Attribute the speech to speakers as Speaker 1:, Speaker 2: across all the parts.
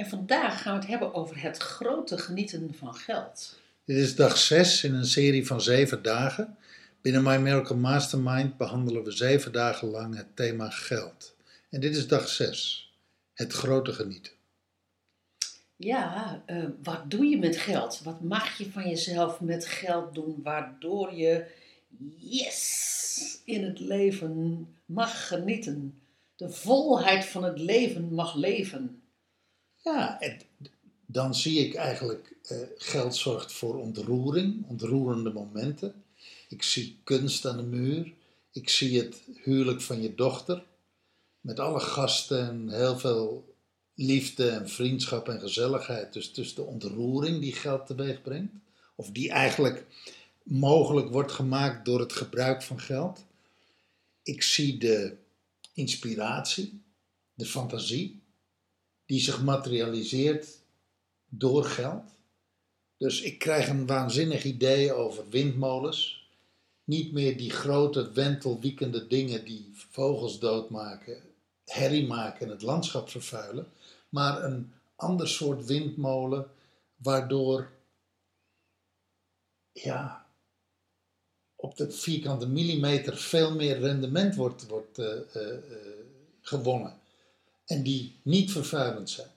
Speaker 1: En vandaag gaan we het hebben over het grote genieten van geld.
Speaker 2: Dit is dag 6 in een serie van 7 dagen. Binnen My Miracle Mastermind behandelen we 7 dagen lang het thema geld. En dit is dag 6, het grote genieten.
Speaker 1: Ja, eh, wat doe je met geld? Wat mag je van jezelf met geld doen waardoor je yes in het leven mag genieten? De volheid van het leven mag leven.
Speaker 2: Ja, het- dan zie ik eigenlijk eh, geld zorgt voor ontroering, ontroerende momenten. Ik zie kunst aan de muur. Ik zie het huwelijk van je dochter. Met alle gasten en heel veel liefde en vriendschap en gezelligheid. Dus, dus de ontroering die geld teweeg brengt. Of die eigenlijk mogelijk wordt gemaakt door het gebruik van geld. Ik zie de inspiratie, de fantasie die zich materialiseert door geld. Dus ik krijg een waanzinnig idee over windmolens. Niet meer die grote wentelwiekende dingen die vogels doodmaken, herrie maken en het landschap vervuilen. Maar een ander soort windmolen waardoor ja, op de vierkante millimeter veel meer rendement wordt, wordt eh, eh, eh, gewonnen en die niet vervuilend zijn.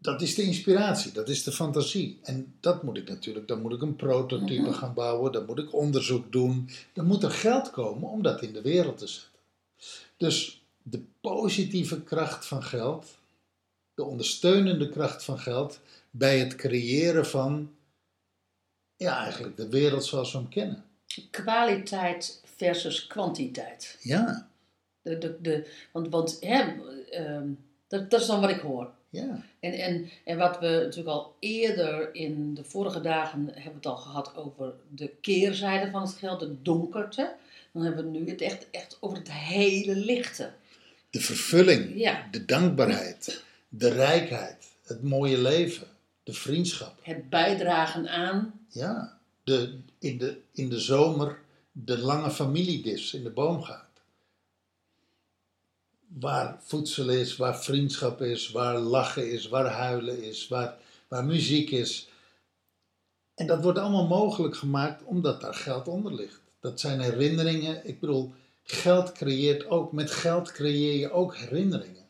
Speaker 2: Dat is de inspiratie, dat is de fantasie. En dat moet ik natuurlijk, dan moet ik een prototype gaan bouwen, dan moet ik onderzoek doen, dan moet er geld komen om dat in de wereld te zetten. Dus de positieve kracht van geld, de ondersteunende kracht van geld bij het creëren van, ja, eigenlijk de wereld zoals we hem kennen.
Speaker 1: Kwaliteit versus kwantiteit.
Speaker 2: Ja,
Speaker 1: De, de, de, want want hè, ehm, dat, dat is dan wat ik hoor.
Speaker 2: ja,
Speaker 1: En, en, en wat we natuurlijk al eerder in de vorige dagen hebben het al gehad over de keerzijde van het geld, de donkerte. Dan hebben we nu het echt, echt over het hele lichte.
Speaker 2: de vervulling.
Speaker 1: Ja,
Speaker 2: de dankbaarheid, de rijkheid, het mooie leven, de vriendschap.
Speaker 1: het bijdragen aan.
Speaker 2: Ja, de, in, de, in de zomer de lange familiedis in de boomgaard. Waar voedsel is, waar vriendschap is, waar lachen is, waar huilen is, waar, waar muziek is. En dat wordt allemaal mogelijk gemaakt omdat daar geld onder ligt. Dat zijn herinneringen. Ik bedoel, geld creëert ook, met geld creëer je ook herinneringen.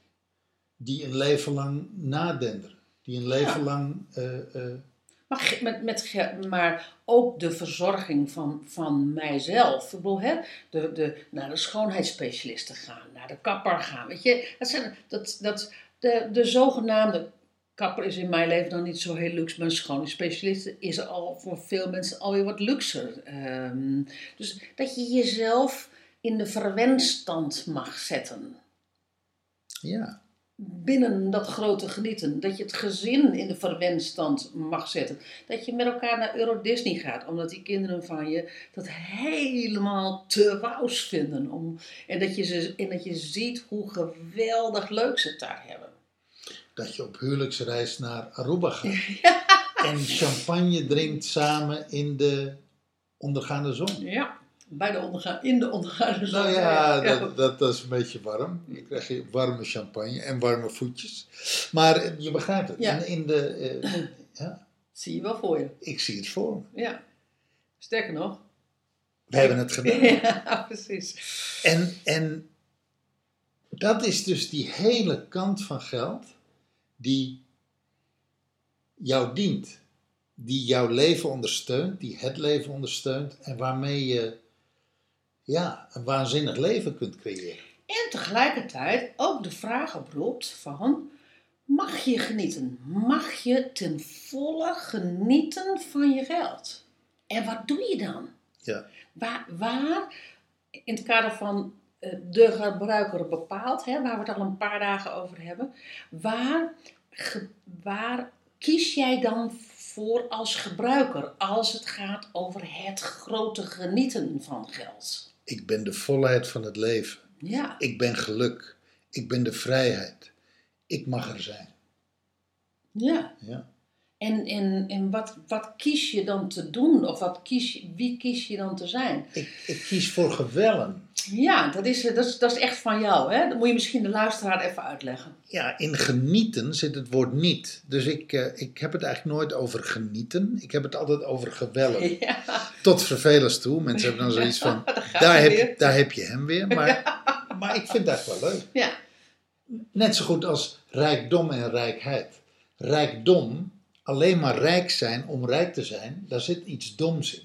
Speaker 2: Die een leven lang nadenderen. Die een leven
Speaker 1: Ja.
Speaker 2: lang eh, eh,
Speaker 1: Maar, met, met, maar ook de verzorging van, van mijzelf. Ik bedoel, hè, de, de, naar de schoonheidsspecialisten gaan, naar de kapper gaan. Weet je, dat zijn, dat, dat, de, de zogenaamde kapper is in mijn leven dan niet zo heel luxe, maar een schoonheidsspecialist is al voor veel mensen alweer wat luxer. Ehm, dus dat je jezelf in de verwenstand mag zetten
Speaker 2: ja,
Speaker 1: binnen dat grote genieten. Dat je het gezin in de verwendstand mag zetten. Dat je met elkaar naar Euro Disney gaat. Omdat die kinderen van je dat helemaal te wous vinden. Om, en, dat je ze, en dat je ziet hoe geweldig leuk ze het daar hebben.
Speaker 2: dat je op huwelijksreis naar Aruba gaat. En champagne drinkt samen in de ondergaande zon.
Speaker 1: Ja, bij de ondergaan, in de ondergaande zon.
Speaker 2: Nou ja, dat, dat, dat is een beetje warm. Dan krijg je warme champagne en warme voetjes. Maar eh, je begrijpt het.
Speaker 1: Ja.
Speaker 2: In, in de, eh, ja,
Speaker 1: Zie je wel voor je.
Speaker 2: ik zie het voor me.
Speaker 1: Ja. Sterker nog.
Speaker 2: We hebben het gedaan.
Speaker 1: Ja, precies.
Speaker 2: En, en dat is dus die hele kant van geld die jou dient. Die jouw leven ondersteunt, die het leven ondersteunt en waarmee je ja, een waanzinnig leven kunt creëren.
Speaker 1: En tegelijkertijd ook de vraag oproept van... Mag je genieten? Mag je ten volle genieten van je geld? En wat doe je dan?
Speaker 2: Ja.
Speaker 1: Waar, waar in het kader van eh, de gebruiker bepaalt, hè, waar we het al een paar dagen over hebben, waar, ge- waar kies jij dan voor als gebruiker als het gaat over het grote genieten van geld?
Speaker 2: Ik ben de volheid van het leven.
Speaker 1: Ja,
Speaker 2: Ik ben geluk. Ik ben de vrijheid. Ik mag er zijn.
Speaker 1: ja.
Speaker 2: Ja.
Speaker 1: En, en, en wat, wat kies je dan te doen? Of wat kies wie kies je dan te zijn?
Speaker 2: Ik, ik kies voor gewellen.
Speaker 1: Ja, dat is, dat, is, dat is echt van jou. Hè? Dat moet je misschien de luisteraar even uitleggen.
Speaker 2: Ja, in genieten zit het woord niet. Dus ik, eh, ik heb het eigenlijk nooit over genieten. Ik heb het altijd over gewellen.
Speaker 1: Ja,
Speaker 2: Tot vervelens toe. Mensen hebben dan zoiets van,
Speaker 1: daar
Speaker 2: heb,
Speaker 1: weer.
Speaker 2: daar heb je hem weer. Maar, maar ik vind dat wel leuk.
Speaker 1: Ja,
Speaker 2: Net zo goed als rijkdom en rijkheid. Rijkdom, alleen maar rijk zijn om rijk te zijn, daar zit iets doms in.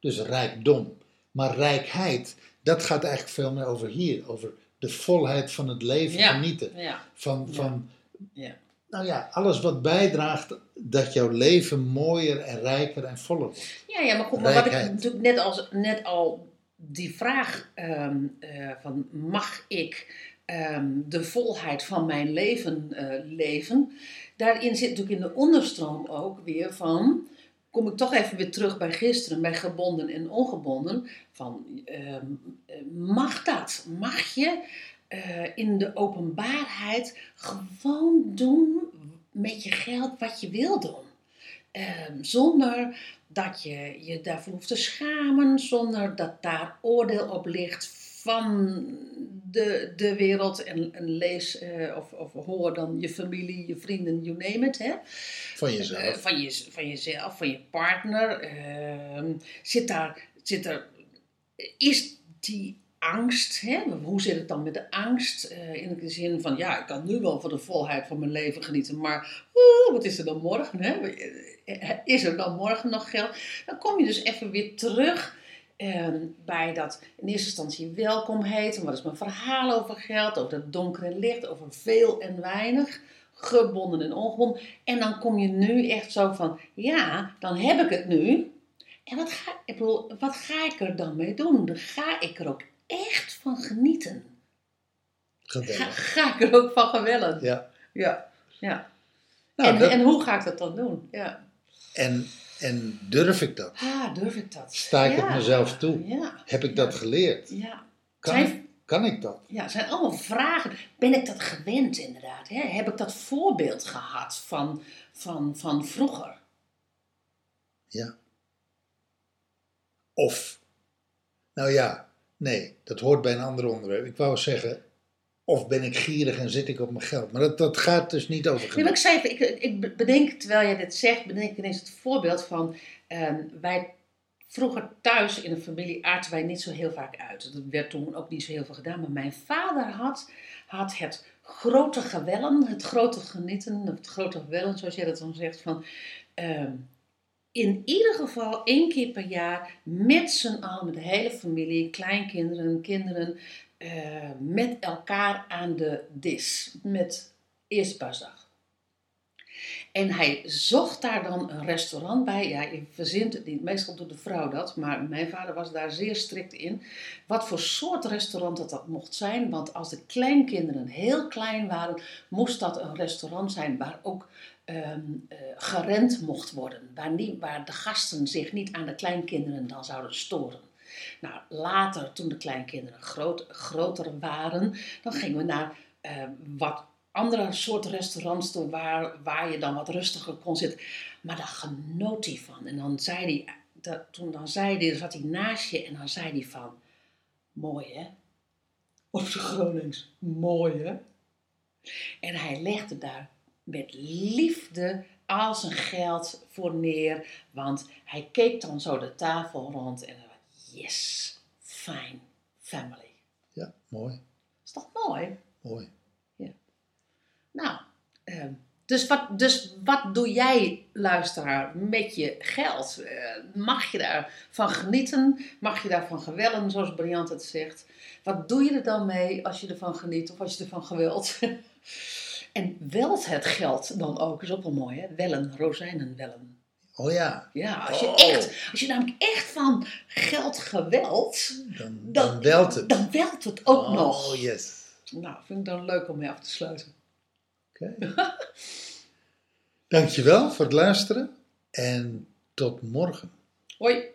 Speaker 2: Dus rijkdom. Maar rijkheid, dat gaat eigenlijk veel meer over hier. Over de volheid van het leven
Speaker 1: Ja.
Speaker 2: genieten.
Speaker 1: ja,
Speaker 2: Van, van
Speaker 1: ja.
Speaker 2: nou ja, alles wat bijdraagt dat jouw leven mooier en rijker en voller wordt.
Speaker 1: Ja, ja, maar goed, maar wat ik natuurlijk net, als, net al die vraag ehm, eh, van mag ik ehm, de volheid van mijn leven eh, leven, daarin zit natuurlijk in de onderstroom ook weer van, kom ik toch even weer terug bij gisteren, bij gebonden en ongebonden, van ehm, eh, mag dat? Mag je eh, in de openbaarheid gewoon doen met je geld wat je wil doen? Ehm, zonder dat je je daarvoor hoeft te schamen, zonder dat daar oordeel op ligt van de, de wereld. En, en lees eh, of, of hoor dan je familie, je vrienden, you name it. Hè?
Speaker 2: Van
Speaker 1: Eh,
Speaker 2: jezelf.
Speaker 1: van, je, van jezelf, van je partner. Ehm, zit daar, zit er, is die angst, hè? hoe zit het dan met de angst? Eh, in de zin van, ja, ik kan nu wel van de volheid van mijn leven genieten, maar wat is er dan morgen? Hè? Eh, Is er dan morgen nog geld? Dan kom je dus even weer terug bij dat in eerste instantie welkom heten. Wat is mijn verhaal over geld, over het donker en licht, over veel en weinig gebonden en ongebonden. En dan kom je nu echt zo van, ja, dan heb ik het nu. En wat ga, ik bedoel, wat ga ik er dan mee doen? Dan ga ik er ook echt van genieten. Ga, ga ik er ook van gewellen.
Speaker 2: Ja.
Speaker 1: Ja. ja.
Speaker 2: Nou,
Speaker 1: en,
Speaker 2: dat-
Speaker 1: en hoe ga ik dat dan doen? Ja.
Speaker 2: en, en durf ik dat?
Speaker 1: Ah, durf ik dat?
Speaker 2: Sta ik het mezelf toe?
Speaker 1: Ja.
Speaker 2: Heb ik dat geleerd?
Speaker 1: Ja.
Speaker 2: Kan,
Speaker 1: Zijn-
Speaker 2: kan ik dat?
Speaker 1: Ja, het zijn allemaal vragen. Ben ik dat gewend inderdaad? Hè? Heb ik dat voorbeeld gehad van, van, van vroeger?
Speaker 2: Ja. Of, nou ja, nee, dat hoort bij een ander onderwerp. Ik wou zeggen, of ben ik gierig en zit ik op mijn geld? Maar dat, dat gaat dus niet over
Speaker 1: Nee,
Speaker 2: genieten.
Speaker 1: ik zei, ik, ik bedenk, terwijl jij dit zegt, bedenk ik ineens het voorbeeld van, ehm, wij vroeger thuis in een familie aten wij niet zo heel vaak uit. Dat werd toen ook niet zo heel veel gedaan, maar mijn vader had, had het grote gewellen, het grote genieten, het grote gewellen, zoals jij dat dan zegt, van ehm, in ieder geval één keer per jaar met z'n allen, met de hele familie, kleinkinderen, kinderen, eh, met elkaar aan de dis. Met eerste paasdag. En hij zocht daar dan een restaurant bij. Ja, je verzint het niet. Meestal doet de vrouw dat. Maar mijn vader was daar zeer strikt in. Wat voor soort restaurant dat, dat mocht zijn. Want als de kleinkinderen heel klein waren, moest dat een restaurant zijn waar ook ehm, eh, gerend mocht worden. Waar, niet, waar de gasten zich niet aan de kleinkinderen dan zouden storen. Nou, later, toen de kleinkinderen groot, groter waren, dan gingen we naar eh, wat andere soort restaurants toe waar, waar je dan wat rustiger kon zitten. Maar daar genoot hij van. En dan zei hij, dat, toen dan zei hij, zat hij naast je en dan zei hij van, mooi hè? Op zijn Gronings, mooi hè? En hij legde daar met liefde al zijn geld voor neer, want hij keek dan zo de tafel rond en dan, yes, fine, family.
Speaker 2: Ja, mooi,
Speaker 1: Is dat mooi?
Speaker 2: mooi.
Speaker 1: Nou, ehm, dus, wat, dus wat doe jij, luisteraar, met je geld? Eh, mag je daarvan genieten? Mag je daarvan gewellen, zoals Briant het zegt? Wat doe je er dan mee als je ervan geniet of als je ervan geweld? en welt het geld dan ook? Is ook wel mooi, hè? Wellen, rozijnen wellen.
Speaker 2: Oh ja,
Speaker 1: Ja, als je,
Speaker 2: Oh.
Speaker 1: echt, als je namelijk echt van geld geweld,
Speaker 2: dan,
Speaker 1: dan,
Speaker 2: dan welt het.
Speaker 1: Dan welt het ook
Speaker 2: oh,
Speaker 1: nog.
Speaker 2: yes.
Speaker 1: Nou, vind ik dan leuk om mee af te sluiten.
Speaker 2: Oké. Dankjewel voor het luisteren en tot morgen.
Speaker 1: Hoi.